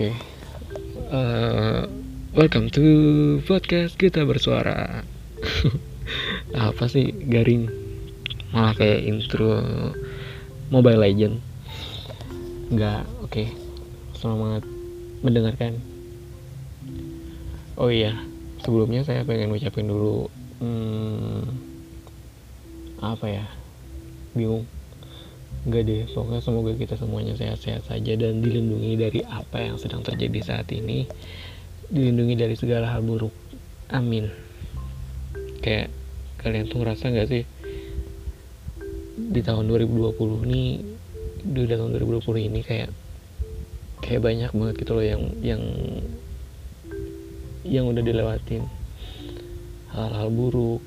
Oke. Eh, welcome to podcast kita bersuara. Apa sih garing? Malah kayak intro Mobile Legend. Enggak, oke. Selamat mendengarkan. Oh iya, sebelumnya saya pengen ucapin dulu hmm, apa ya? Bingung. Enggak deh, pokoknya semoga kita semuanya sehat-sehat saja dan dilindungi dari apa yang sedang terjadi saat ini. Dilindungi dari segala hal buruk. Amin. Kayak kalian tuh ngerasa nggak sih di tahun 2020 ini di tahun 2020 ini kayak kayak banyak banget gitu loh yang yang yang udah dilewatin hal-hal buruk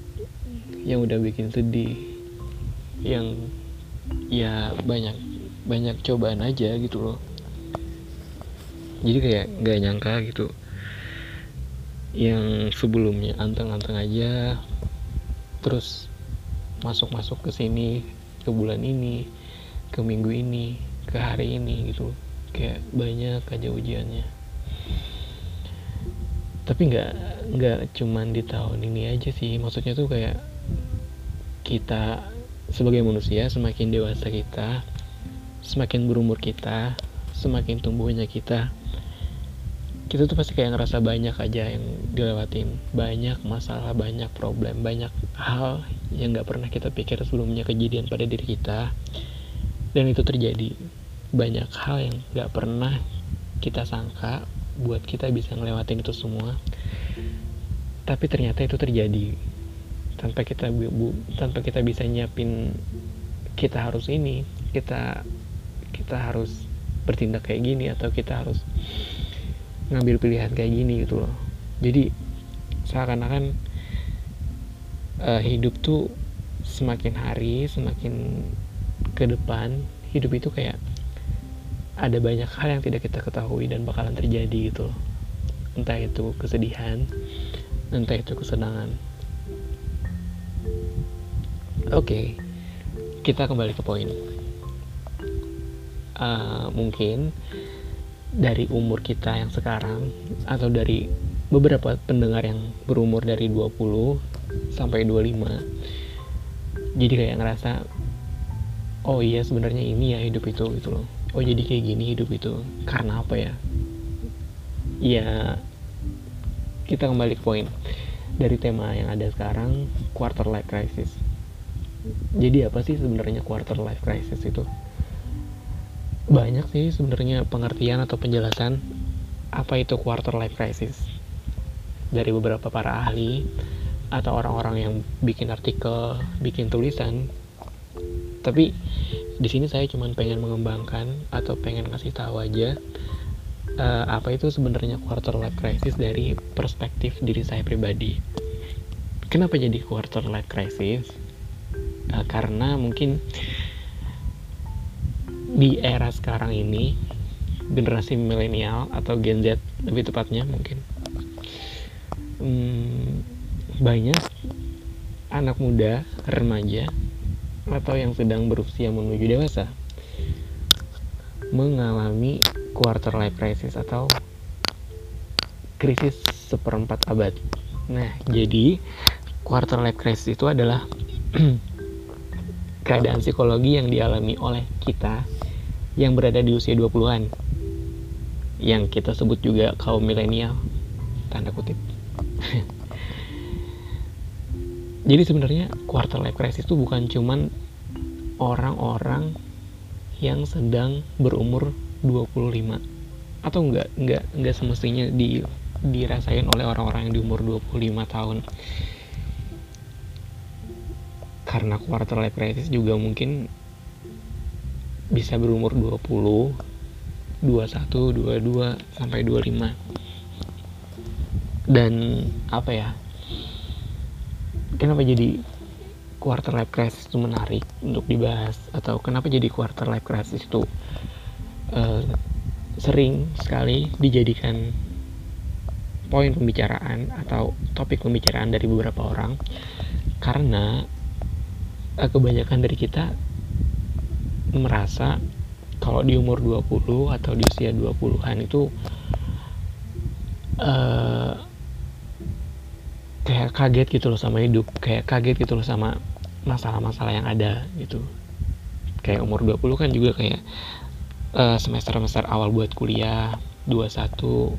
yang udah bikin sedih yang ya banyak banyak cobaan aja gitu loh. Jadi kayak nggak nyangka gitu. Yang sebelumnya anteng-anteng aja terus masuk-masuk ke sini ke bulan ini ke minggu ini ke hari ini gitu. Kayak banyak aja ujiannya. Tapi nggak nggak cuman di tahun ini aja sih. Maksudnya tuh kayak kita sebagai manusia semakin dewasa kita semakin berumur kita semakin tumbuhnya kita kita tuh pasti kayak ngerasa banyak aja yang dilewatin. Banyak masalah banyak problem banyak hal yang nggak pernah kita pikir sebelumnya kejadian pada diri kita. Dan itu terjadi. Banyak hal yang nggak pernah kita sangka buat kita bisa ngelewatin itu semua. Tapi ternyata itu terjadi tanpa kita bu, tanpa kita bisa nyiapin kita harus ini kita kita harus bertindak kayak gini atau kita harus ngambil pilihan kayak gini gitu loh. Jadi seakan-akan uh, hidup tuh semakin hari semakin ke depan hidup itu kayak ada banyak hal yang tidak kita ketahui dan bakalan terjadi gitu loh. Entah itu kesedihan entah itu kesenangan oke okay, kita kembali ke poin. Uh, mungkin dari umur kita yang sekarang atau dari beberapa pendengar yang berumur dari 20 sampai 25 jadi kayak ngerasa oh iya sebenarnya ini ya hidup itu gitu loh. Oh jadi kayak gini hidup itu karena apa ya? Ya kita kembali ke poin. Dari tema yang ada sekarang quarter life crisis jadi apa sih sebenarnya quarter life crisis itu banyak sih sebenarnya pengertian atau penjelasan apa itu quarter life crisis dari beberapa para ahli atau orang-orang yang bikin artikel, bikin tulisan. Tapi di sini saya cuma pengen mengembangkan atau pengen ngasih tahu aja uh, apa itu sebenarnya quarter life crisis dari perspektif diri saya pribadi. Kenapa jadi quarter life crisis? Uh, karena mungkin di era sekarang ini generasi milenial atau Gen Z lebih tepatnya mungkin hmm, banyak anak muda remaja atau yang sedang berusia menuju dewasa mengalami quarter life crisis atau krisis seperempat abad. Nah, jadi quarter life crisis itu adalah keadaan psikologi yang dialami oleh kita yang berada di usia 20-an yang kita sebut juga kaum milenial tanda kutip. Jadi sebenarnya quarter life crisis itu bukan cuman orang-orang yang sedang berumur 25 atau enggak enggak enggak semestinya di dirasain oleh orang-orang yang di umur 25 tahun karena quarter life crisis juga mungkin bisa berumur 20 21 22 sampai 25 dan apa ya kenapa jadi quarter life crisis itu menarik untuk dibahas? Atau kenapa jadi quarter life crisis itu uh, sering sekali dijadikan poin pembicaraan atau topik pembicaraan dari beberapa orang? Karena kebanyakan dari kita merasa kalau di umur 20 atau di usia 20-an itu uh, kayak kaget gitu loh sama hidup kayak kaget gitu loh sama masalah-masalah yang ada gitu. Kayak umur 20 kan juga kayak uh, semester-semester awal buat kuliah 21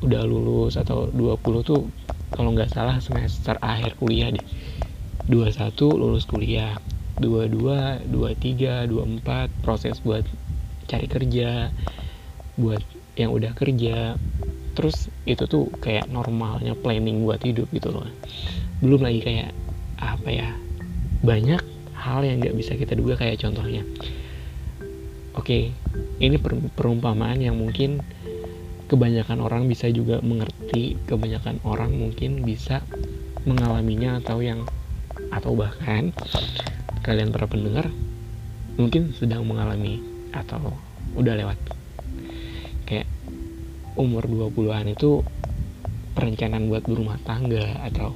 udah lulus atau 20 tuh kalau nggak salah semester akhir kuliah deh 21 lulus kuliah 22, 23, 24 proses buat cari kerja buat yang udah kerja. Terus itu tuh kayak normalnya planning buat hidup gitu loh. Belum lagi kayak apa ya banyak hal yang nggak bisa kita duga. Kayak contohnya oke ini perumpamaan yang mungkin kebanyakan orang bisa juga mengerti kebanyakan orang mungkin bisa mengalaminya atau yang atau bahkan kalian para pendengar mungkin sedang mengalami atau udah lewat. Kayak umur 20-an itu perencanaan buat berumah tangga atau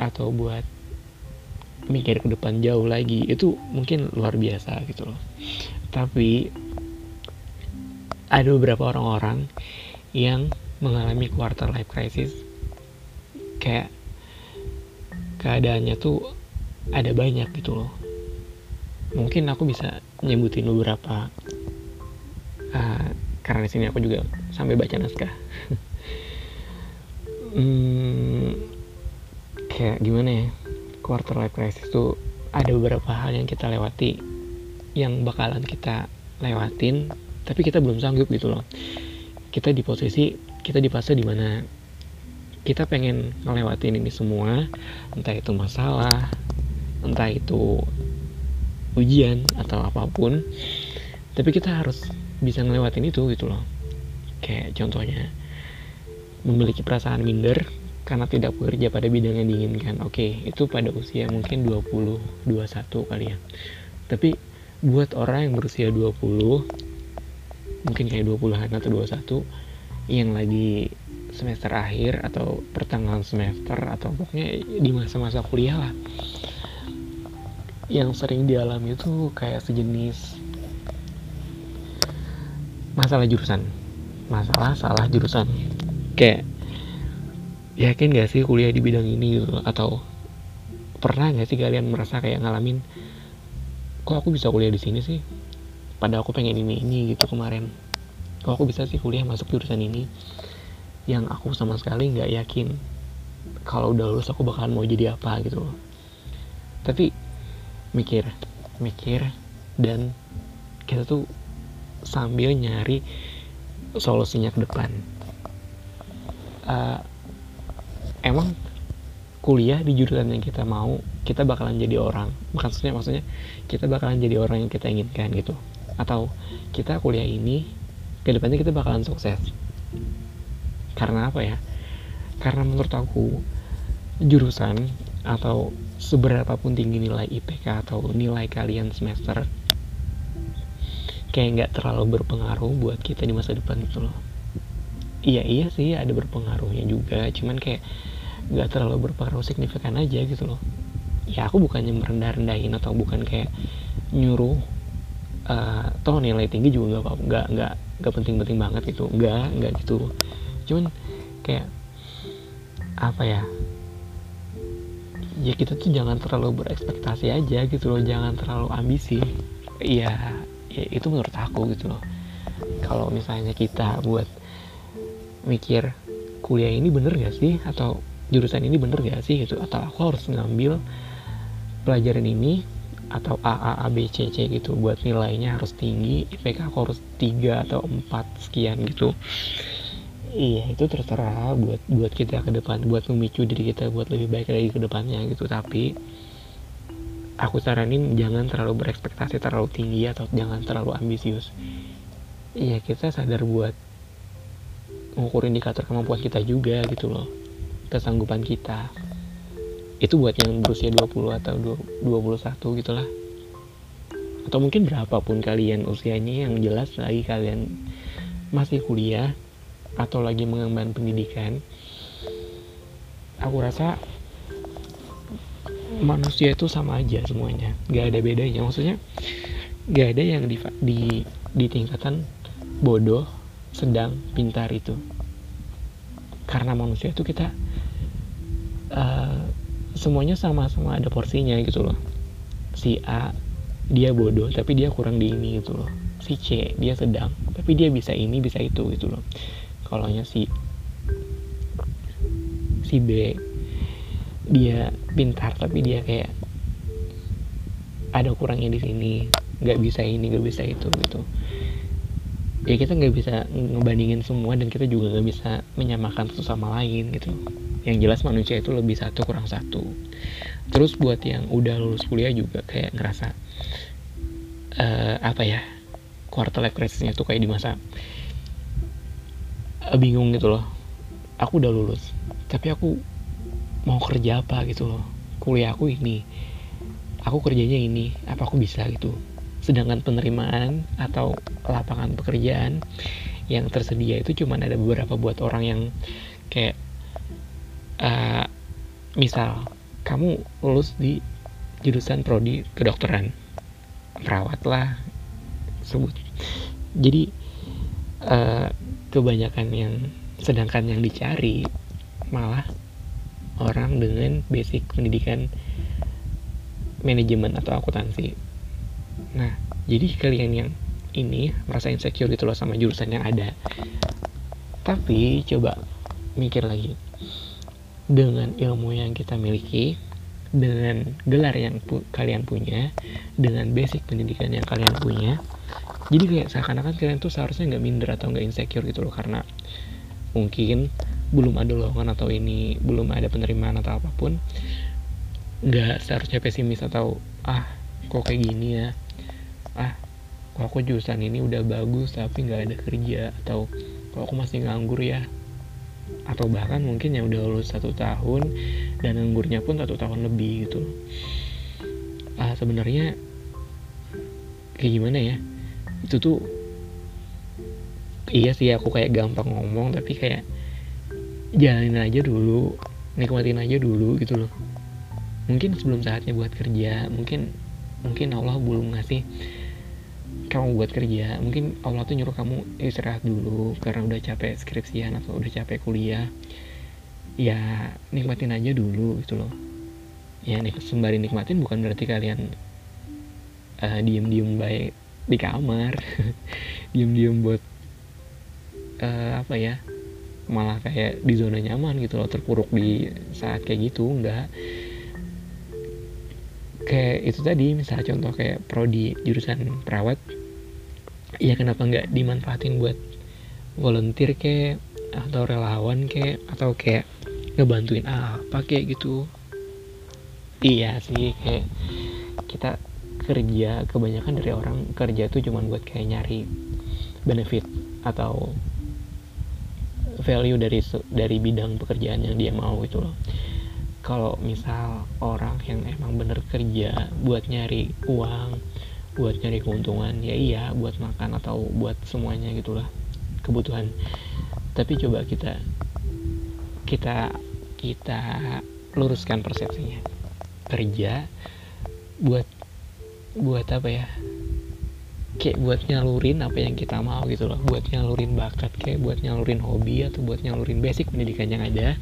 atau buat mikir ke depan jauh lagi itu mungkin luar biasa gitu loh. Tapi ada beberapa orang-orang yang mengalami quarter life crisis. Kayak keadaannya tuh ada banyak gitu loh. Mungkin aku bisa nyebutin beberapa uh, karena di sini aku juga sampai baca naskah. Hmm, kayak gimana ya quarter life crisis tuh ada beberapa hal yang kita lewati yang bakalan kita lewatin tapi kita belum sanggup gitu loh. Kita di posisi kita di fase di mana kita pengen ngelewatin ini semua entah itu masalah entah itu ujian atau apa pun tapi kita harus bisa ngelewatin itu gitu loh. Kayak contohnya memiliki perasaan minder karena tidak bekerja pada bidang yang diinginkan. Oke itu pada usia mungkin 20 21 kali ya. Tapi buat orang yang berusia 20 mungkin kayak 20-an atau 21 yang lagi semester akhir atau pertengahan semester atau pokoknya di masa-masa kuliah lah. Yang sering dialami itu kayak sejenis masalah jurusan. Masalah salah jurusan. Kayak yakin gak sih kuliah di bidang ini gitu? Atau pernah gak sih kalian merasa kayak ngalamin kok aku bisa kuliah di sini sih? Pada aku pengen ini ini gitu kemarin. Kok aku bisa sih kuliah masuk jurusan ini yang aku sama sekali nggak yakin kalau udah lulus aku bakalan mau jadi apa gitu loh. Tapi mikir mikir dan kita tuh sambil nyari solusinya ke depan. Uh, emang kuliah di jurusan yang kita mau kita bakalan jadi orang. Maksudnya maksudnya kita bakalan jadi orang yang kita inginkan gitu. Atau kita kuliah ini ke depannya kita bakalan sukses karena apa ya? Karena menurut aku jurusan atau seberapa pun tinggi nilai IPK atau nilai kalian semester kayak nggak terlalu berpengaruh buat kita di masa depan gitu loh. Iya iya sih ada berpengaruhnya juga. Cuman kayak nggak terlalu berpengaruh signifikan aja gitu loh. Ya aku bukannya merendah rendahin atau bukan kayak nyuruh uh, toh nilai tinggi juga nggak nggak nggak penting penting banget gitu. Nggak nggak gitu cuman kayak apa ya ya kita tuh jangan terlalu berekspektasi aja gitu loh jangan terlalu ambisi. Ya ya itu menurut aku gitu loh. Kalau misalnya kita buat mikir kuliah ini bener gak sih? Atau jurusan ini bener gak sih gitu? Atau aku harus ngambil pelajaran ini atau A A A B C C gitu buat nilainya harus tinggi IPK aku harus 3 atau 4 sekian gitu iya itu terserah buat buat kita ke depan buat memicu diri kita buat lebih baik lagi ke depannya gitu. Tapi aku saranin jangan terlalu berekspektasi terlalu tinggi atau jangan terlalu ambisius. Iya kita sadar buat mengukur indikator kemampuan kita juga gitu loh kesanggupan kita. Itu buat yang berusia 20 atau 21 gitulah atau mungkin berapapun kalian usianya yang jelas lagi kalian masih kuliah atau lagi mengemban pendidikan aku rasa manusia itu sama aja semuanya. Nggak ada bedanya. Maksudnya gak ada yang di di, di tingkatan bodoh sedang pintar itu. Karena manusia itu kita uh, semuanya sama-sama ada porsinya gitu loh. Si A dia bodoh tapi dia kurang di ini gitu loh. Si C dia sedang tapi dia bisa ini bisa itu gitu loh kalau si si B. Dia pintar tapi dia kayak ada kurangnya di sini. Nggak bisa ini nggak bisa itu gitu. Ya kita nggak bisa ngebandingin semua dan kita juga nggak bisa menyamakan satu sama lain gitu. Yang jelas manusia itu lebih satu kurang satu. Terus buat yang udah lulus kuliah juga kayak ngerasa uh, apa ya quarter life crisisnya tuh kayak di masa bingung gitu loh. Aku udah lulus tapi aku mau kerja apa gitu loh. Kuliah aku ini aku kerjanya ini apa aku bisa gitu. Sedangkan penerimaan atau lapangan pekerjaan yang tersedia itu cuma ada beberapa buat orang yang kayak uh, misal kamu lulus di jurusan prodi kedokteran perawat lah sebut. Jadi uh, kebanyakan yang sedangkan yang dicari malah orang dengan basic pendidikan manajemen atau akuntansi. Nah jadi kalian yang ini merasa insecure gitu loh sama jurusan yang ada. Tapi coba mikir lagi. Dengan ilmu yang kita miliki dengan gelar yang pu kalian punya dengan basic pendidikan yang kalian punya jadi kayak seakan-akan kalian tuh seharusnya nggak minder atau nggak insecure gitu loh karena mungkin belum ada lowongan atau ini belum ada penerimaan atau apa pun nggak seharusnya pesimis atau ah kok kayak gini ya? Ah kok aku jurusan ini udah bagus tapi nggak ada kerja? Atau kok aku masih nganggur ya atau bahkan mungkin yang udah lulus satu tahun dan nganggurnya pun satu tahun lebih gitu. Ah sebenarnya kayak gimana ya? Itu tuh iya sih aku kayak gampang ngomong tapi kayak jalanin aja dulu nikmatin aja dulu gitu loh. Mungkin sebelum saatnya buat kerja mungkin mungkin Allah belum ngasih kamu buat kerja mungkin Allah tuh nyuruh kamu istirahat dulu karena udah capek skripsian atau udah capek kuliah. Ya nikmatin aja dulu gitu loh. Ya nik sembari nikmatin bukan berarti kalian uh, diem-diem baik di kamar diem-diem buat uh, apa ya malah kayak di zona nyaman gitu loh terpuruk di saat kayak gitu enggak. Kayak itu tadi misalnya contoh kayak prodi jurusan perawat ya kenapa nggak dimanfaatin buat volunteer kayak atau relawan kayak atau kayak ngebantuin apa kayak gitu? Iya sih kayak kita kerja kebanyakan dari orang kerja tuh cuman buat kayak nyari benefit atau value dari dari bidang pekerjaan yang dia mau gitu loh. Kalau misal orang yang emang bener kerja buat nyari uang buat nyari keuntungan. Ya iya buat makan atau buat semuanya gitulah kebutuhan. Tapi coba kita kita kita luruskan persepsinya. Kerja buat buat apa ya? Kayak buat nyalurin apa yang kita mau gitu loh. Buat nyalurin bakat kayak buat nyalurin hobi atau buat nyalurin basic pendidikan yang ada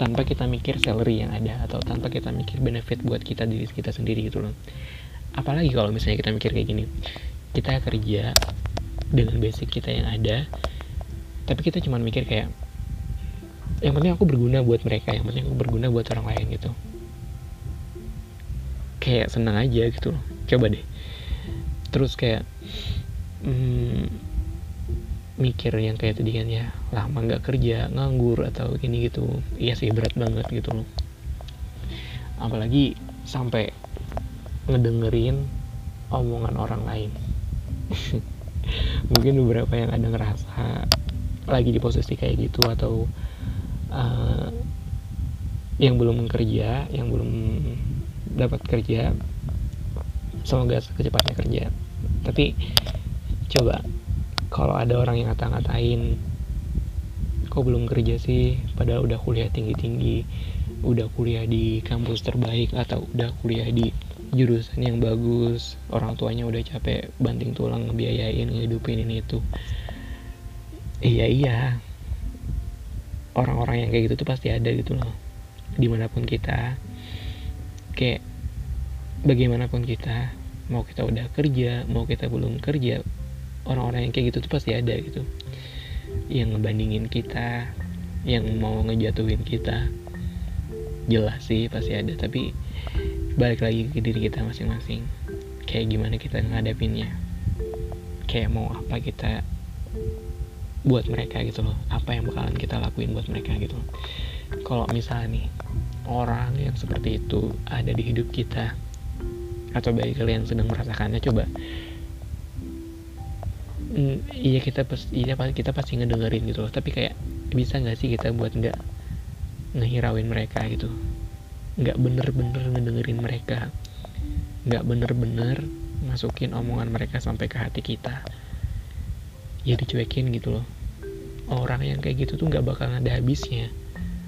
tanpa kita mikir salary yang ada atau tanpa kita mikir benefit buat kita diri kita sendiri gitu loh apalagi kalau misalnya kita mikir kayak gini kita kerja dengan basic kita yang ada tapi kita cuma mikir kayak yang penting aku berguna buat mereka yang penting aku berguna buat orang lain gitu. Kayak senang aja gitu loh. Coba deh. Terus kayak hmm, mikir yang kayak tadi kan ya lama nggak kerja nganggur atau gini gitu iya sih berat banget gitu loh. Apalagi sampai ngedengerin omongan orang lain. Mungkin beberapa yang ada ngerasa lagi di posisi kayak gitu atau uh, yang belum kerja yang belum dapat kerja semoga secepatnya kerja. Tapi coba kalau ada orang yang ngata-ngatain kok belum kerja sih? Padahal udah kuliah tinggi-tinggi udah kuliah di kampus terbaik atau udah kuliah di jurusan yang bagus orang tuanya udah capek banting tulang ngebiayain ngehidupin ini itu. Iya iya. Orang-orang yang kayak gitu tuh pasti ada gitu loh di mana pun kita. Kayak bagaimanapun kita mau kita udah kerja mau kita belum kerja orang-orang yang kayak gitu tuh pasti ada gitu. Yang ngebandingin kita yang mau ngejatuhin kita. Jelas sih pasti ada tapi balik lagi ke diri kita masing-masing. Kayak gimana kita ngadepinnya. Kayak mau apa kita buat mereka gitu loh. Apa yang bakalan kita lakuin buat mereka gitu kalau misalnya nih orang yang seperti itu ada di hidup kita atau bagi kalian sedang merasakannya coba. Mm, iya kita pas iya kita pasti ngedengerin gitu loh. Tapi kayak bisa nggak sih kita buat nggak ngehirauin mereka gitu nggak bener-bener ngedengerin mereka. Nggak bener-bener masukin omongan mereka sampai ke hati kita. Ya dicuekin gitu loh. Orang yang kayak gitu tuh nggak bakal ada habisnya.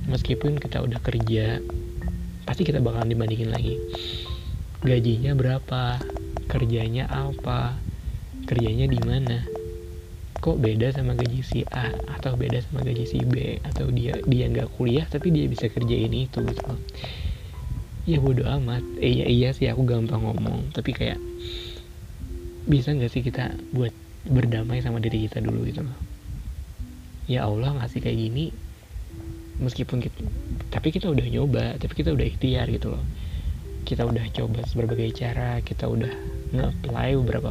Meskipun kita udah kerja pasti kita bakalan dibandingin lagi. Gajinya berapa? Kerjanya apa? Kerjanya di mana? Kok beda sama gaji si A atau beda sama gaji si B? Atau dia dia nggak kuliah tapi dia bisa kerjain itu gitu ya bodoh amat. Eh, iya iya sih aku gampang ngomong. Tapi kayak bisa nggak sih kita buat berdamai sama diri kita dulu gitu loh? Ya Allah ngasih kayak gini meskipun kita tapi kita udah nyoba tapi kita udah ikhtiar gitu loh. Kita udah coba berbagai cara kita udah nge-apply beberapa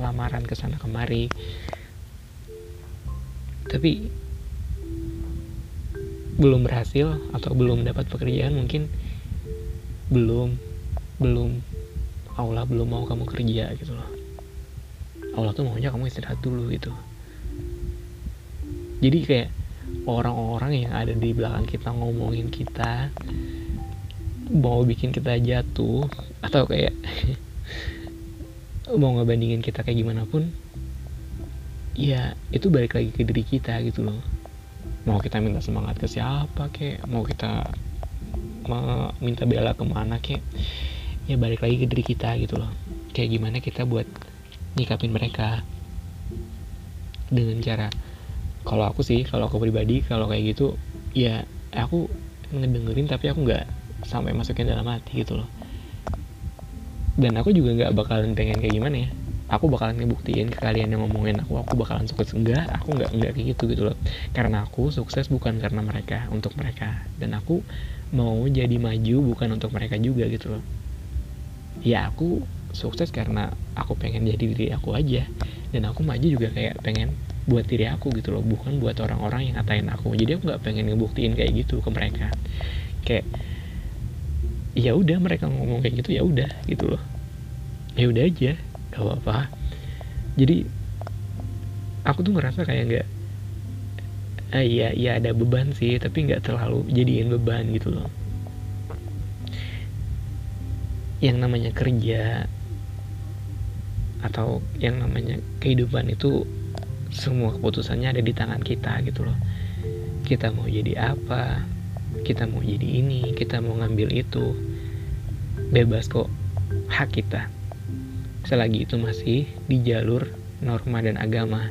lamaran ke sana kemari. Tapi belum berhasil atau belum dapat pekerjaan mungkin belum. Belum. Allah belum mau kamu kerja gitu loh. Allah tuh maunya kamu istirahat dulu gitu. Jadi kayak orang-orang yang ada di belakang kita ngomongin kita mau bikin kita jatuh atau kayak mau ngebandingin kita kayak gimana pun ya itu balik lagi ke diri kita gitu loh. Mau kita minta semangat ke siapa kek mau kita minta bela ke mana kek ya balik lagi ke diri kita gitu loh. Kayak gimana kita buat nyikapin mereka dengan cara kalau aku sih kalau aku pribadi kalau kayak gitu ya aku ngedengerin tapi aku nggak sampai masukin dalam hati gitu loh. Dan aku juga nggak bakalan pengen kayak gimana ya. Aku bakalan ngebuktiin ke kalian yang ngomongin aku aku bakalan sukses. Enggak aku enggak enggak kayak gitu gitu loh. Karena aku sukses bukan karena mereka untuk mereka. Dan aku mau jadi maju bukan untuk mereka juga gitu loh. Ya aku sukses karena aku pengen jadi diri aku aja. Dan aku maju juga kayak pengen buat diri aku gitu loh bukan buat orang-orang yang ngatain aku. Jadi aku nggak pengen ngebuktiin kayak gitu ke mereka. Kayak ya udah mereka ngomong kayak gitu ya udah gitu loh. Ya udah aja gak apa-apa. Jadi aku tuh ngerasa kayak nggak ah, iya iya ada beban sih tapi nggak terlalu jadiin beban gitu loh. Yang namanya kerja atau yang namanya kehidupan itu semua keputusannya ada di tangan kita gitu loh. Kita mau jadi apa kita mau jadi ini kita mau ngambil itu. Bebas kok hak kita. Selagi itu masih di jalur norma dan agama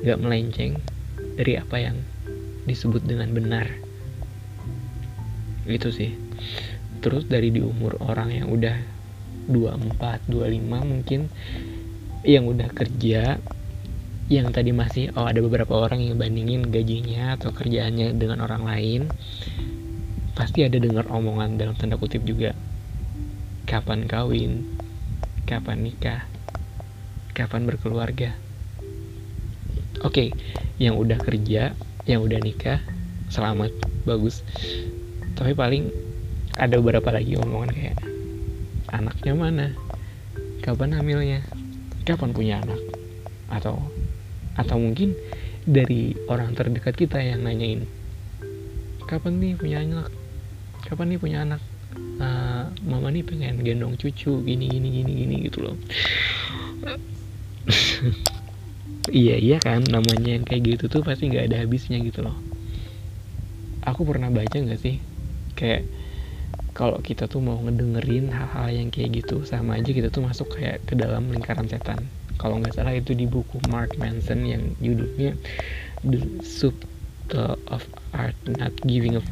gak melenceng dari apa yang disebut dengan benar. Itu sih. Terus dari di umur orang yang udah 24, 25 mungkin yang udah kerja yang tadi masih oh ada beberapa orang yang bandingin gajinya atau kerjaannya dengan orang lain pasti ada dengar omongan dalam tanda kutip juga. Kapan kawin? Kapan nikah, kapan berkeluarga. Oke, okay, yang udah kerja, yang udah nikah, selamat, bagus. Tapi paling ada beberapa lagi omongan kayak anaknya mana, kapan hamilnya, kapan punya anak, atau atau mungkin dari orang terdekat kita yang nanyain kapan nih punya anak, kapan nih punya anak, uh, mama nih pengen gendong cucu gini gini gini gini gitu loh iya iya kan namanya yang kayak gitu tuh pasti nggak ada habisnya gitu loh. Aku pernah baca nggak sih? Kayak kalau kita tuh mau ngedengerin hal-hal yang kayak gitu sama aja kita tuh masuk kayak ke dalam lingkaran setan. Kalau nggak salah itu di buku Mark Manson yang judulnya The Subtle of Art Not Giving a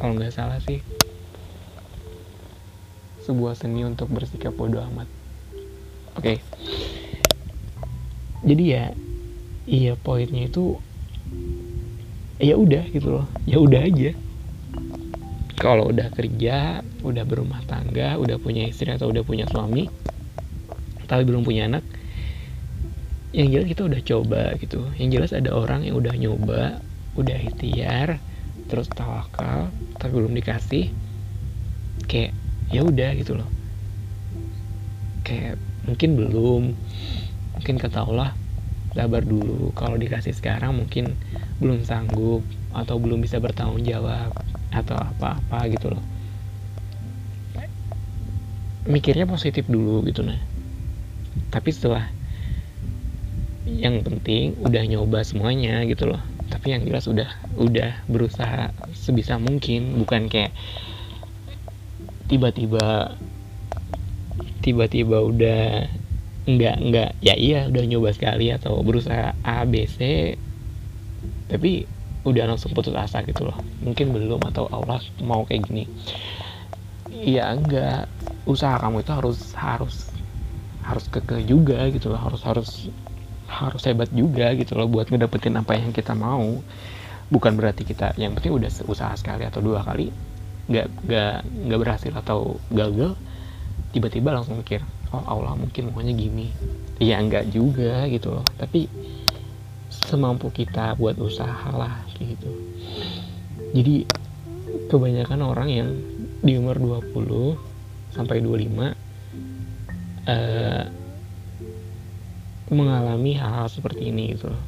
kalau nggak salah sih. Sebuah seni untuk bersikap bodoh amat. Oke. Okay. jadi ya iya poinnya itu ya udah gitu loh. Ya udah aja. Kalau udah kerja udah berumah tangga udah punya istri atau udah punya suami tapi belum punya anak yang jelas kita udah coba gitu. Yang jelas ada orang yang udah nyoba udah ikhtiar terus tawakal tapi belum dikasih kayak ya udah gitu loh. Kayak mungkin belum. Mungkin kata Allah sabar dulu. Kalau dikasih sekarang mungkin belum sanggup atau belum bisa bertanggung jawab atau apa-apa gitu loh. Mikirnya positif dulu gitu nah. Tapi setelah yang penting udah nyoba semuanya gitu loh. Tapi yang jelas udah udah berusaha sebisa mungkin. Bukan kayak tiba-tiba tiba-tiba udah enggak enggak ya iya udah nyoba sekali atau berusaha A B C. Tapi udah langsung putus asa gitu loh. Mungkin belum atau Allah mau kayak gini. Iya enggak usaha kamu itu harus harus harus keke juga gitu loh. Harus harus harus hebat juga gitu loh buat ngedapetin apa yang kita mau. Bukan berarti kita yang penting udah usaha sekali atau dua kali nggak nggak nggak berhasil atau gagal tiba-tiba langsung mikir oh Allah mungkin maunya gini. Ya enggak juga gitu loh. Tapi semampu kita buat usaha lah gitu. Jadi kebanyakan orang yang di umur 20 sampai 25 uh, eh, mengalami hal-hal seperti ini gitu loh.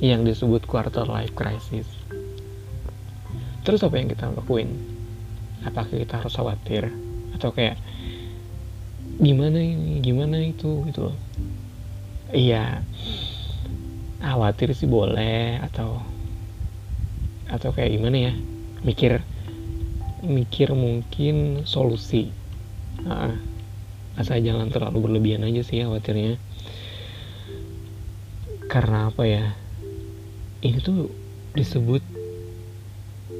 Yang disebut quarter life crisis. Terus apa yang kita lakuin? Apakah kita harus khawatir? Atau kayak gimana ini? Gimana itu? Gitu iya. Khawatir sih boleh atau atau kayak gimana ya? Mikir mikir mungkin solusi. Nah, asal jangan terlalu berlebihan aja sih khawatirnya. Karena apa ya? Ini tuh disebut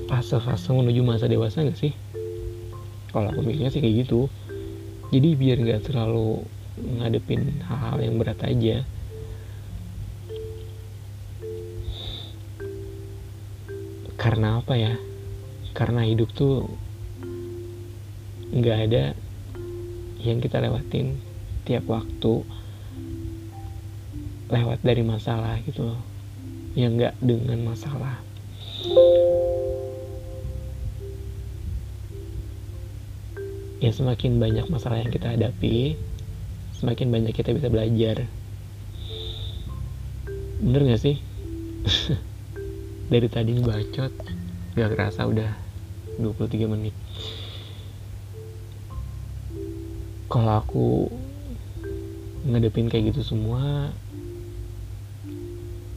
fase-fase menuju masa dewasa gak sih? Kalau aku mikirnya sih kayak gitu jadi biar gak terlalu ngadepin hal-hal yang berat aja. Karena apa ya? Karena hidup tuh nggak ada yang kita lewatin tiap waktu lewat dari masalah gitu loh. Yang nggak dengan masalah ya semakin banyak masalah yang kita hadapi semakin banyak kita bisa belajar. Bener gak sih? Dari tadi bacot gak kerasa udah 23 menit. Kalau aku ngadepin kayak gitu semua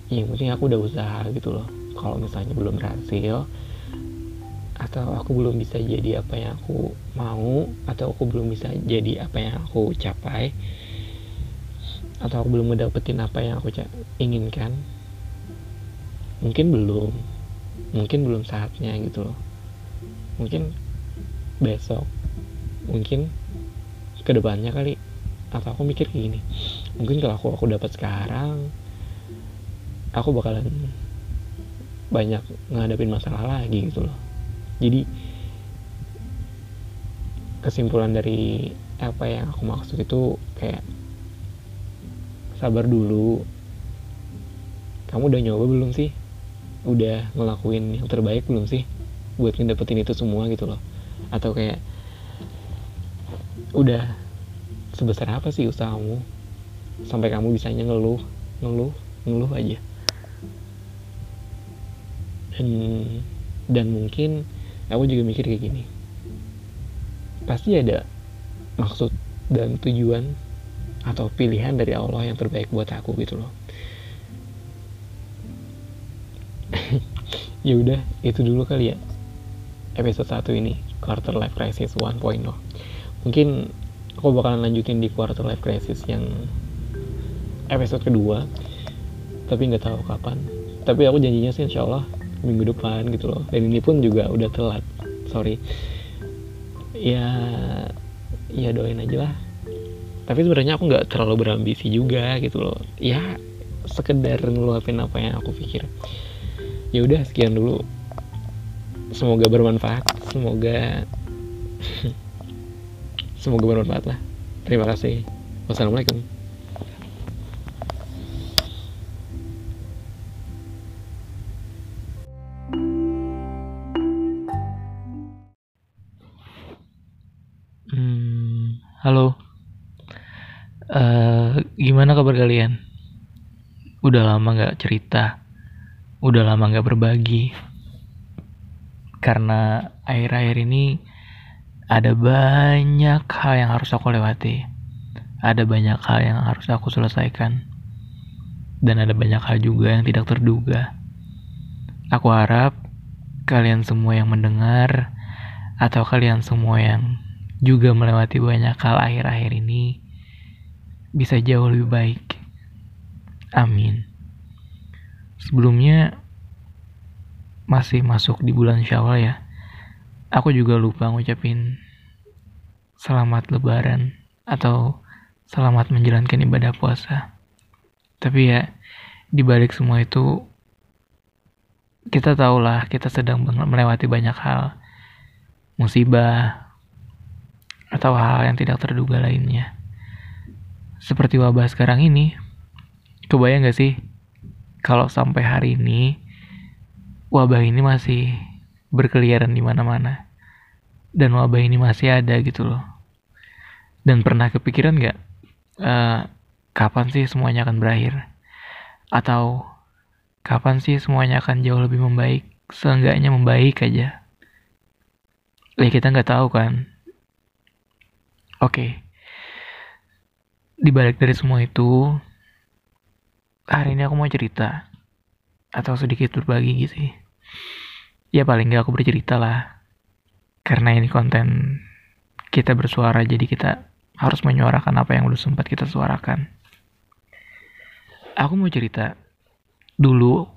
yang penting aku udah usaha gitu loh. Kalau misalnya belum berhasil atau aku belum bisa jadi apa yang aku mau atau aku belum bisa jadi apa yang aku capai atau aku belum ngedapetin apa yang aku inginkan? Mungkin belum. Mungkin belum saatnya gitu loh. Mungkin besok. Mungkin ke depannya kali. Atau aku mikir kayak gini mungkin kalau aku aku dapat sekarang aku bakalan banyak ngadepin masalah lagi gitu loh jadi kesimpulan dari apa yang aku maksud itu kayak sabar dulu. Kamu udah nyoba belum sih? Udah ngelakuin yang terbaik belum sih buat ngedapetin itu semua gitu loh? Atau kayak udah sebesar apa sih usahamu sampai kamu bisanya ngeluh ngeluh ngeluh aja? Dan dan mungkin aku juga mikir kayak gini. Pasti ada maksud dan tujuan atau pilihan dari Allah yang terbaik buat aku gitu loh. Ya udah itu dulu kali ya. Episode satu ini quarter life crisis 1.0 mungkin aku bakalan lanjutin di quarter life crisis yang episode kedua tapi nggak tahu kapan. Tapi aku janjinya sih insya Allah minggu depan gitu loh. Dan ini pun juga udah telat. Sorry. Ya ya doain aja lah. Tapi sebenarnya aku nggak terlalu berambisi juga gitu loh. Ya sekedar ngeluapin apa yang aku pikir. Ya udah sekian dulu. Semoga bermanfaat. Semoga semoga bermanfaat lah. Terima kasih. Wassalamualaikum halo. Uh, gimana kabar kalian? Udah lama gak cerita, udah lama gak berbagi. Karena akhir-akhir ini ada banyak hal yang harus aku lewati. Ada banyak hal yang harus aku selesaikan. Dan ada banyak hal juga yang tidak terduga. Aku harap kalian semua yang mendengar atau kalian semua yang juga melewati banyak hal akhir-akhir ini bisa jauh lebih baik. Amin. Sebelumnya masih masuk di bulan Syawal ya. Aku juga lupa ngucapin selamat lebaran atau selamat menjalankan ibadah puasa. Tapi ya di balik semua itu kita tahulah kita sedang melewati banyak hal. Musibah, atau hal yang tidak terduga lainnya. Seperti wabah sekarang ini, kebayang gak sih kalau sampai hari ini wabah ini masih berkeliaran di mana-mana dan wabah ini masih ada gitu loh. Dan pernah kepikiran gak uh, kapan sih semuanya akan berakhir? Atau kapan sih semuanya akan jauh lebih membaik? Seenggaknya membaik aja. Ya kita nggak tahu kan Oke. Di balik dari semua itu, hari ini aku mau cerita atau sedikit berbagi gitu sih. Ya paling gak aku bercerita lah. Karena ini konten kita bersuara jadi kita harus menyuarakan apa yang belum sempat kita suarakan. Aku mau cerita dulu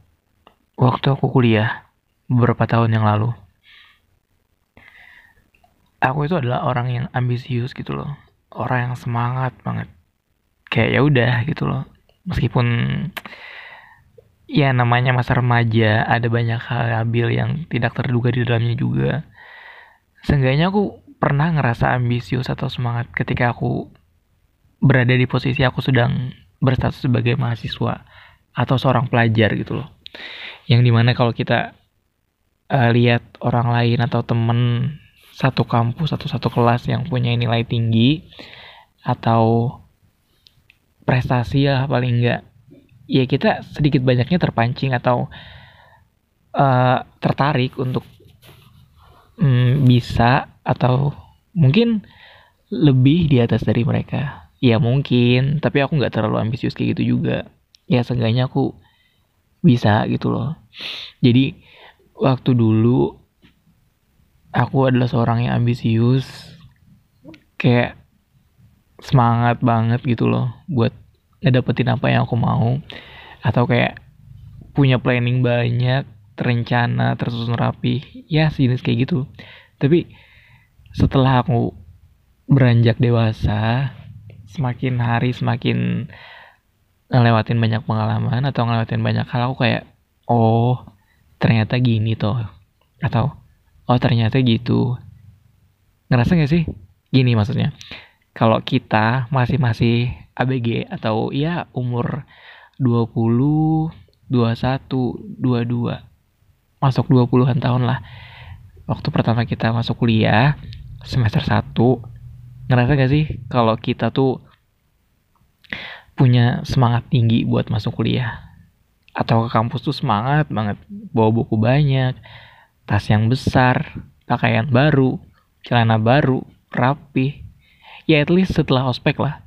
waktu aku kuliah beberapa tahun yang lalu aku itu adalah orang yang ambisius gitu loh. Orang yang semangat banget. Kayak ya udah gitu loh. Meskipun ya namanya masa remaja ada banyak hal labil yang tidak terduga di dalamnya juga. Seenggaknya aku pernah ngerasa ambisius atau semangat ketika aku berada di posisi aku sedang berstatus sebagai mahasiswa atau seorang pelajar gitu loh. Yang di mana kalau kita uh, lihat orang lain atau temen satu kampus atau satu kelas yang punya nilai tinggi atau prestasi lah paling enggak ya kita sedikit banyaknya terpancing atau uh, tertarik untuk um, bisa atau mungkin lebih di atas dari mereka. Ya mungkin tapi aku nggak terlalu ambisius kayak gitu juga. Ya seenggaknya aku bisa gitu loh. Jadi waktu dulu aku adalah seorang yang ambisius kayak semangat banget gitu loh buat ngedapetin apa yang aku mau. Atau kayak punya planning banyak terencana tersusun rapi. Ya sejenis kayak gitu. Tapi setelah aku beranjak dewasa semakin hari semakin ngelewatin banyak pengalaman atau ngelewatin banyak hal aku kayak oh ternyata gini toh. Atau oh ternyata gitu. Ngerasa gak sih? Gini maksudnya. Kalau kita masih masih ABG atau ya umur 20 21 22 masuk 20-an tahun lah. Waktu pertama kita masuk kuliah semester 1 ngerasa gak sih kalau kita tuh punya semangat tinggi buat masuk kuliah? Atau ke kampus tuh semangat banget bawa buku banyak tas yang besar, pakaian baru, celana baru, rapi. Ya at least setelah ospek lah.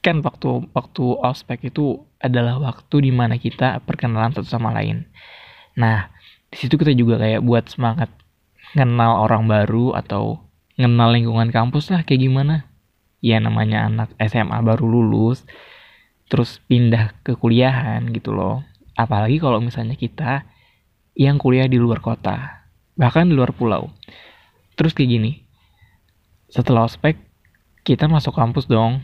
Kan waktu waktu ospek itu adalah waktu di mana kita perkenalan satu sama lain. Nah, di situ kita juga kayak buat semangat kenal orang baru atau kenal lingkungan kampus lah kayak gimana ya namanya anak SMA baru lulus terus pindah ke kuliahan gitu loh apalagi kalau misalnya kita yang kuliah di luar kota bahkan di luar pulau. Terus kayak gini setelah ospek kita masuk kampus dong.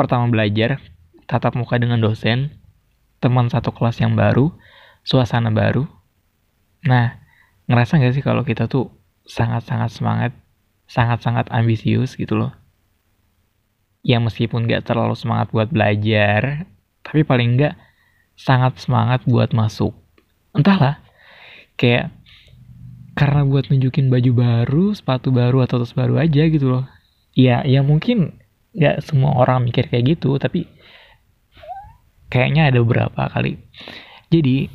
Pertama belajar tatap muka dengan dosen teman satu kelas yang baru suasana baru. Nah ngerasa gak sih kalau kita tuh sangat-sangat semangat sangat-sangat ambisius gitu loh? Ya meskipun gak terlalu semangat buat belajar tapi paling enggak sangat semangat buat masuk. Entahlah kayak karena buat nunjukin baju baru, sepatu baru atau tas baru aja gitu loh. Ya, ya mungkin nggak semua orang mikir kayak gitu, tapi kayaknya ada beberapa kali. Jadi,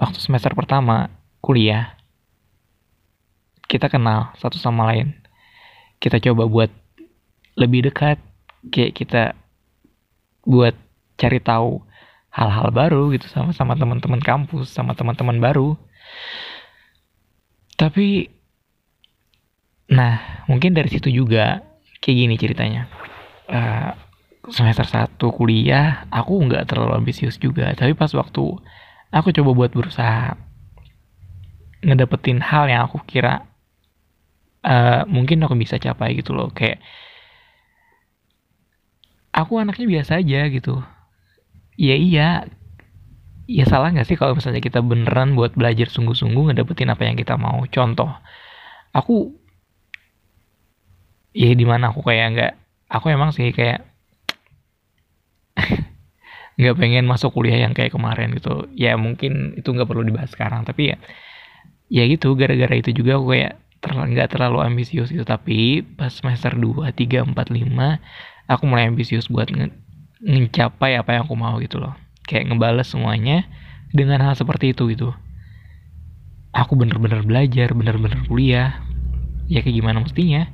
waktu semester pertama kuliah, kita kenal satu sama lain. Kita coba buat lebih dekat, kayak kita buat cari tahu hal-hal baru gitu sama sama teman-teman kampus, sama teman-teman baru tapi nah mungkin dari situ juga kayak gini ceritanya. Uh, semester satu kuliah aku nggak terlalu ambisius juga. Tapi pas waktu aku coba buat berusaha ngedapetin hal yang aku kira uh, mungkin aku bisa capai gitu loh. Kayak aku anaknya biasa aja gitu. Ya iya ya salah nggak sih kalau misalnya kita beneran buat belajar sungguh-sungguh ngedapetin apa yang kita mau? Contoh aku ya di mana aku kayak nggak aku emang sih kayak nggak pengen masuk kuliah yang kayak kemarin gitu. Ya mungkin itu nggak perlu dibahas sekarang tapi ya ya gitu gara-gara itu juga aku kayak nggak terlalu ambisius gitu. Tapi pas semester 2, 3, 4, 5 aku mulai ambisius buat nge ngecapai apa yang aku mau gitu loh kayak ngebales semuanya dengan hal seperti itu gitu. Aku bener-bener belajar bener-bener kuliah. Ya kayak gimana mestinya?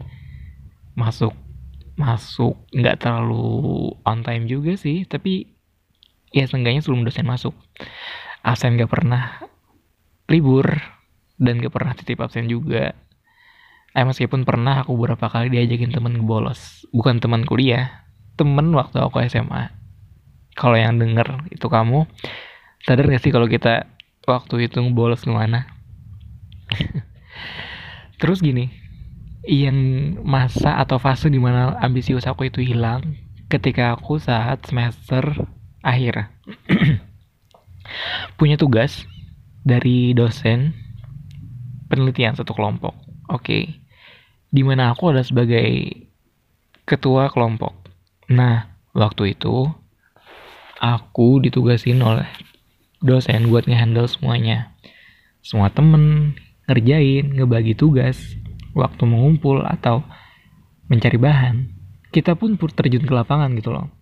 Masuk masuk nggak terlalu on time juga sih tapi ya seenggaknya sebelum dosen masuk. Absen nggak pernah libur dan gak pernah titip absen juga. Eh meskipun pernah aku beberapa kali diajakin temen ngebolos bukan teman kuliah temen waktu aku SMA kalau yang denger itu kamu sadar gak sih kalau kita waktu itu bolos ke mana? Terus gini yang masa atau fase di mana ambisius aku itu hilang ketika aku saat semester akhir. Punya tugas dari dosen penelitian satu kelompok oke. Okay. di mana aku adalah sebagai ketua kelompok. Nah waktu itu aku ditugasin oleh dosen buat ngehandle semuanya. Semua temen ngerjain, ngebagi tugas, waktu mengumpul atau mencari bahan. Kita pun terjun ke lapangan gitu loh.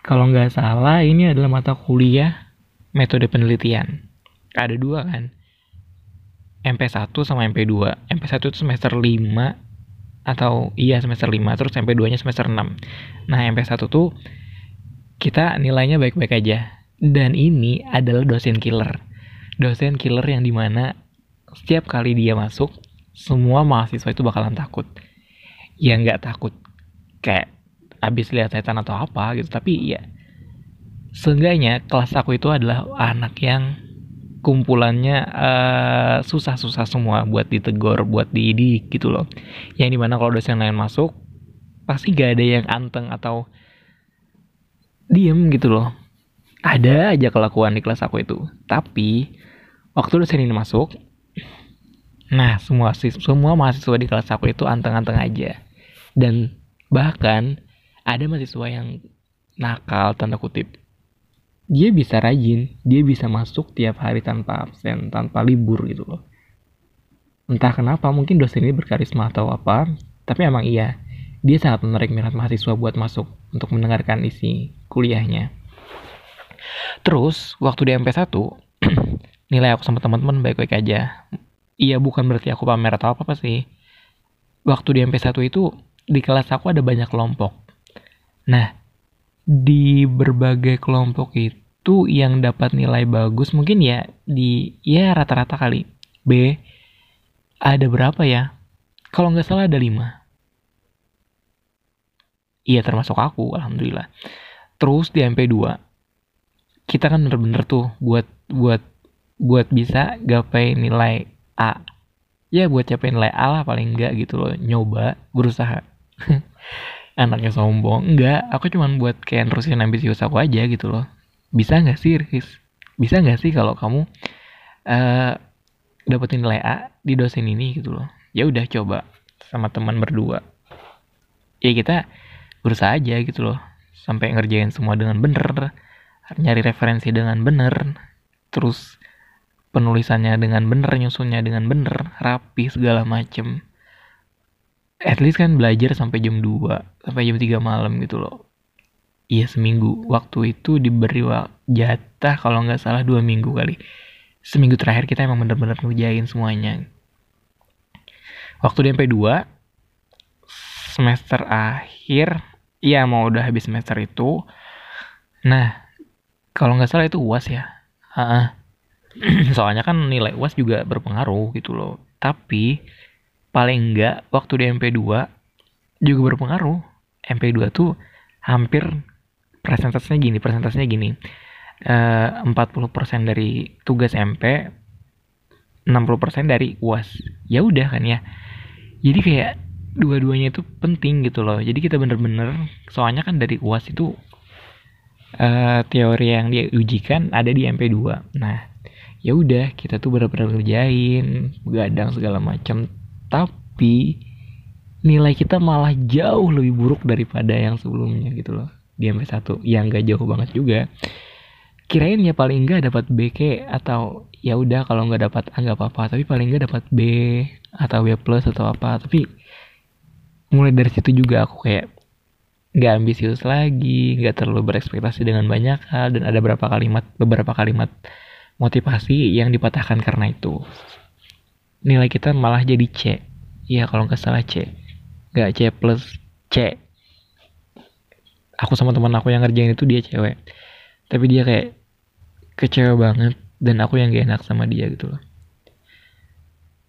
Kalau nggak salah ini adalah mata kuliah metode penelitian. Ada dua kan. MP1 sama MP2. MP1 itu semester 5 atau iya semester 5 terus MP2 nya semester 6. Nah, MP1 tuh kita nilainya baik-baik aja. Dan ini adalah dosen killer. Dosen killer yang di mana setiap kali dia masuk, semua mahasiswa itu bakalan takut. Ya nggak takut kayak abis lihat setan atau apa gitu, tapi ya seenggaknya kelas aku itu adalah anak yang kumpulannya susah susah-susah semua buat ditegor, buat dididik gitu loh. Yang di mana kalau dosen lain masuk, pasti gak ada yang anteng atau diem gitu loh. Ada aja kelakuan di kelas aku itu. Tapi waktu dosen ini masuk nah semua semua mahasiswa di kelas aku itu anteng-anteng aja. Dan bahkan ada mahasiswa yang nakal tanda kutip. Dia bisa rajin dia bisa masuk tiap hari tanpa absen tanpa libur gitu loh. Entah kenapa mungkin dosen ini berkarisma atau apa tapi emang iya dia sangat menarik minat mahasiswa buat masuk untuk mendengarkan isi kuliahnya. Terus, waktu di MP1, nilai aku sama teman-teman baik-baik aja. Iya, bukan berarti aku pamer atau apa-apa sih. Waktu di MP1 itu, di kelas aku ada banyak kelompok. Nah, di berbagai kelompok itu yang dapat nilai bagus mungkin ya di ya rata-rata kali B ada berapa ya kalau nggak salah ada lima iya termasuk aku alhamdulillah. Terus di MP2 kita kan bener-bener tuh buat buat buat bisa gapai nilai A. Ya buat capai nilai A lah paling enggak gitu loh nyoba berusaha. Anaknya sombong enggak aku cuman buat kayak nerusin ambisius aku aja gitu loh. Bisa nggak sih Riz? Bisa nggak sih kalau kamu uh, dapetin nilai A di dosen ini gitu loh? Ya udah coba sama teman berdua. Ya kita berusaha aja gitu loh. Sampai ngerjain semua dengan bener nyari referensi dengan bener terus penulisannya dengan bener nyusunnya dengan bener rapi segala macem. At least kan belajar sampai jam 2 sampai jam 3 malam gitu loh. Iya seminggu. Waktu itu diberi jatah kalau nggak salah dua minggu kali. Seminggu terakhir kita emang bener-bener ngerjain semuanya. Waktu di MP2 semester akhir iya mau udah habis semester itu. Nah kalau nggak salah itu uas ya. Ha soalnya kan nilai uas juga berpengaruh gitu loh. Tapi paling enggak waktu di MP2 juga berpengaruh. MP2 tuh hampir presentasinya gini presentasinya gini. Eh, uh, 40% dari tugas MP 60% dari UAS ya udah kan ya. Jadi kayak dua-duanya itu penting gitu loh. Jadi kita bener-bener soalnya kan dari UAS itu uh, teori yang diujikan ada di MP2 nah ya udah kita tuh bener-bener ngerjain begadang segala macam tapi nilai kita malah jauh lebih buruk daripada yang sebelumnya gitu loh di MP1 yang gak jauh banget juga. Kirain ya paling enggak dapat B ke atau ya udah kalau nggak dapat A apa-apa. Tapi paling enggak dapat B atau B plus atau apa. Tapi mulai dari situ juga aku kayak nggak ambisius lagi nggak terlalu berekspektasi dengan banyak hal dan ada beberapa kalimat beberapa kalimat motivasi yang dipatahkan karena itu. Nilai kita malah jadi C. Ya kalau nggak salah C. Nggak C plus C. Aku sama teman aku yang ngerjain itu dia cewek. Tapi dia kayak kecewa banget dan aku yang gak enak sama dia gitu loh.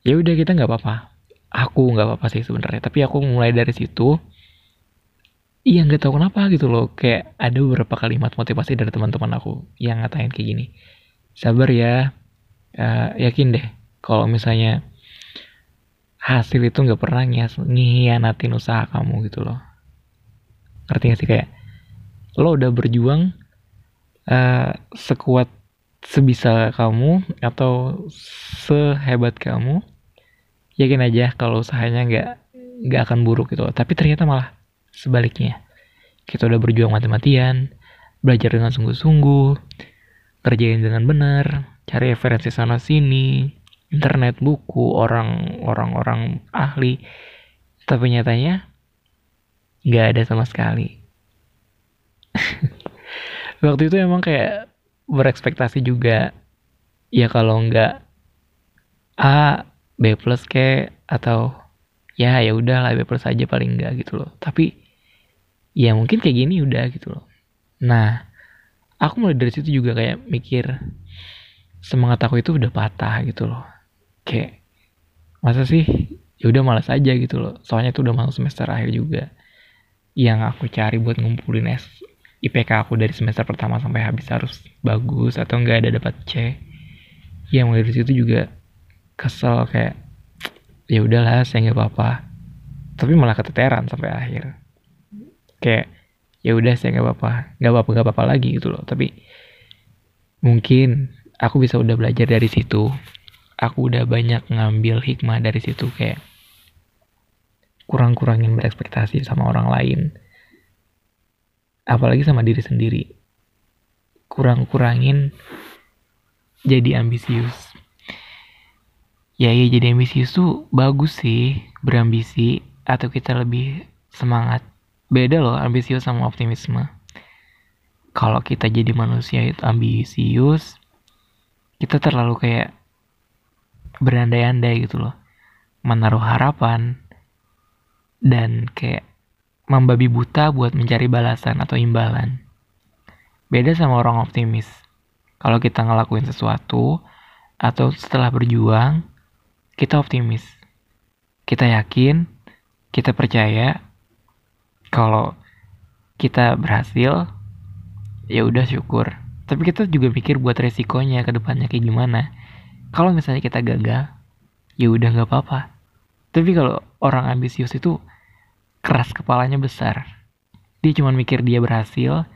Ya udah kita nggak apa-apa aku nggak apa-apa sih sebenarnya tapi aku mulai dari situ iya nggak tahu kenapa gitu loh. Kayak ada beberapa kalimat motivasi dari teman-teman aku yang ngatain kayak gini. Sabar ya uh, yakin deh kalau misalnya hasil itu nggak pernah ngianatin usaha kamu gitu loh. Ngerti gak sih? Kayak lo udah berjuang uh, sekuat sebisa kamu atau sehebat kamu yakin aja kalau usahanya nggak nggak akan buruk gitu. Tapi ternyata malah sebaliknya. Kita udah berjuang mati-matian belajar dengan sungguh-sungguh kerjain dengan benar cari referensi sana sini internet buku orang orang orang ahli. Tapi nyatanya nggak ada sama sekali. Waktu itu emang kayak berekspektasi juga. Ya kalau nggak A B plus ke atau ya ya udah lah B plus aja paling enggak gitu loh. Tapi ya mungkin kayak gini udah gitu loh. Nah aku mulai dari situ juga kayak mikir semangat aku itu udah patah gitu loh. Kayak masa sih? Ya udah malas aja gitu loh. Soalnya itu udah masuk semester akhir juga. Yang aku cari buat ngumpulin S IPK aku dari semester pertama sampai habis harus bagus atau enggak ada dapat C. Ya mulai dari situ juga kesel kayak ya udahlah saya nggak apa-apa. Tapi malah keteteran sampai akhir. Kayak ya udah saya nggak apa-apa. Nggak apa-apa nggak apa-apa lagi gitu loh. Tapi mungkin aku bisa udah belajar dari situ. Aku udah banyak ngambil hikmah dari situ kayak kurang-kurangin berekspektasi sama orang lain. Apalagi sama diri sendiri. Kurang-kurangin jadi ambisius ya ya jadi ambisius tuh bagus sih berambisi atau kita lebih semangat beda loh ambisius sama optimisme kalau kita jadi manusia itu ambisius kita terlalu kayak berandai-andai gitu loh menaruh harapan dan kayak membabi buta buat mencari balasan atau imbalan. Beda sama orang optimis. Kalau kita ngelakuin sesuatu atau setelah berjuang, kita optimis. kita yakin kita percaya kalau kita berhasil ya udah syukur. Tapi kita juga pikir buat resikonya ke depannya kayak gimana. Kalau misalnya kita gagal ya udah nggak apa-apa. Tapi kalau orang ambisius itu keras kepalanya besar. Dia cuma mikir dia berhasil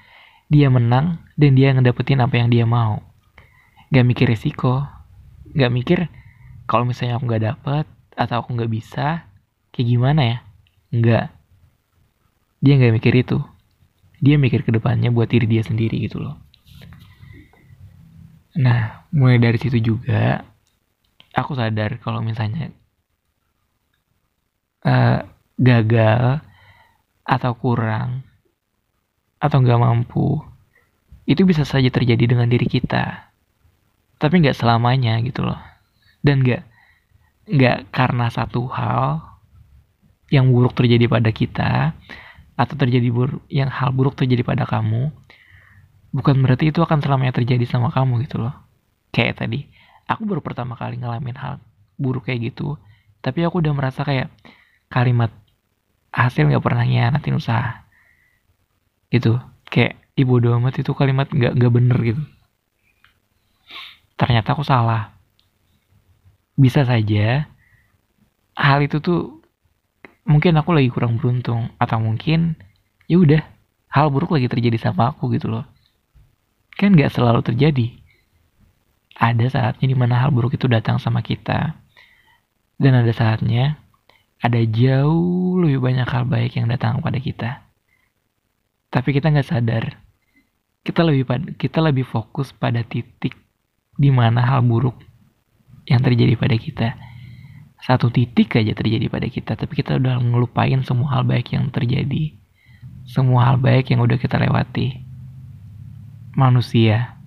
dia menang dan dia ngedapetin apa yang dia mau. Gak mikir resiko gak mikir kalau misalnya aku nggak dapet atau aku nggak bisa kayak gimana ya? Nggak. Dia nggak mikir itu. Dia mikir ke depannya buat diri dia sendiri gitu loh. Nah mulai dari situ juga aku sadar kalau misalnya uh, gagal atau kurang atau nggak mampu itu bisa saja terjadi dengan diri kita. Tapi nggak selamanya gitu loh dan nggak nggak karena satu hal yang buruk terjadi pada kita atau terjadi buruk yang hal buruk terjadi pada kamu bukan berarti itu akan selamanya terjadi sama kamu gitu loh. Kayak tadi aku baru pertama kali ngalamin hal buruk kayak gitu tapi aku udah merasa kayak kalimat hasil nggak pernah nyianatin usaha. Gitu. Kayak ibu doamat itu kalimat nggak nggak bener gitu. Ternyata aku salah bisa saja hal itu tuh mungkin aku lagi kurang beruntung atau mungkin ya udah hal buruk lagi terjadi sama aku gitu loh. Kan nggak selalu terjadi. Ada saatnya di mana hal buruk itu datang sama kita. Dan ada saatnya ada jauh lebih banyak hal baik yang datang kepada kita. Tapi kita nggak sadar kita lebih kita lebih fokus pada titik di mana hal buruk yang terjadi pada kita. Satu titik aja terjadi pada kita tapi kita udah ngelupain semua hal baik yang terjadi. Semua hal baik yang udah kita lewati. Manusia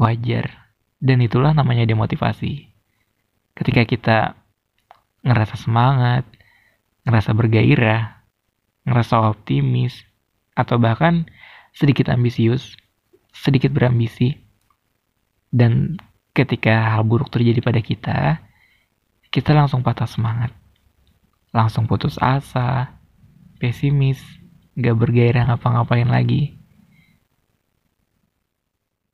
wajar dan itulah namanya demotivasi. Ketika kita ngerasa semangat ngerasa bergairah ngerasa optimis atau bahkan sedikit ambisius sedikit berambisi dan ketika hal buruk terjadi pada kita kita langsung patah semangat. Langsung putus asa, pesimis, gak bergairah ngapa-ngapain lagi.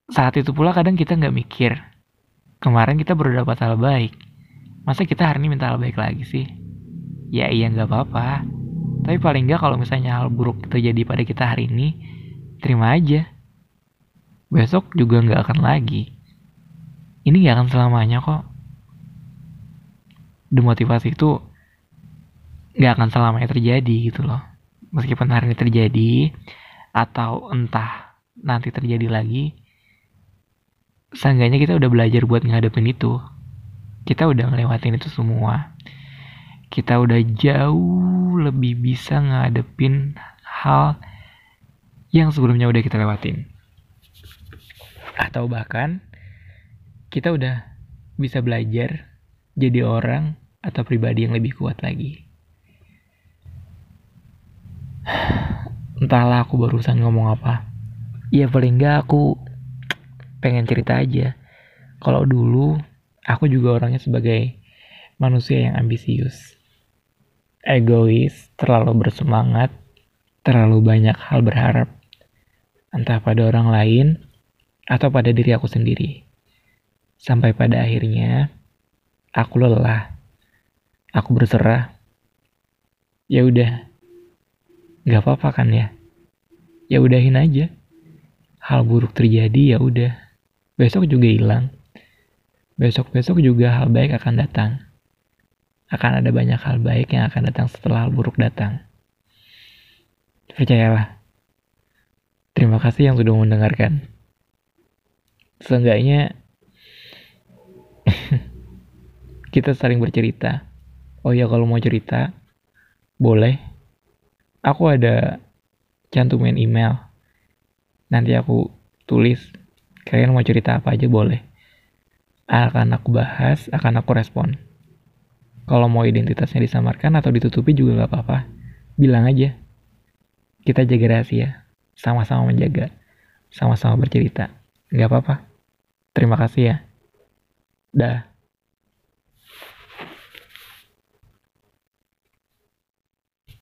Saat itu pula kadang kita gak mikir, kemarin kita baru dapat hal baik. Masa kita hari ini minta hal baik lagi sih? Ya iya gak apa-apa. Tapi paling gak kalau misalnya hal buruk terjadi pada kita hari ini, terima aja. Besok juga gak akan lagi. Ini gak akan selamanya kok. Demotivasi itu nggak akan selamanya terjadi gitu loh. Meskipun hari ini terjadi atau entah nanti terjadi lagi seenggaknya kita udah belajar buat ngadepin itu. Kita udah ngelewatin itu semua. Kita udah jauh lebih bisa ngadepin hal yang sebelumnya udah kita lewatin. Atau bahkan kita udah bisa belajar jadi orang atau pribadi yang lebih kuat lagi. Entahlah aku barusan ngomong apa. Ya paling enggak aku pengen cerita aja. Kalau dulu aku juga orangnya sebagai manusia yang ambisius. Egois, terlalu bersemangat, terlalu banyak hal berharap. Entah pada orang lain atau pada diri aku sendiri. Sampai pada akhirnya aku lelah, aku berserah, ya udah, nggak apa-apa kan ya, ya udahin aja. Hal buruk terjadi ya udah, besok juga hilang. Besok-besok juga hal baik akan datang. Akan ada banyak hal baik yang akan datang setelah hal buruk datang. Percayalah. Terima kasih yang sudah mendengarkan. Seenggaknya kita saling bercerita. Oh ya kalau mau cerita, boleh. Aku ada cantumin email. Nanti aku tulis. Kalian mau cerita apa aja boleh. Akan aku bahas, akan aku respon. Kalau mau identitasnya disamarkan atau ditutupi juga gak apa-apa. Bilang aja. Kita jaga rahasia. Sama-sama menjaga. Sama-sama bercerita. Gak apa-apa. Terima kasih ya. Dah.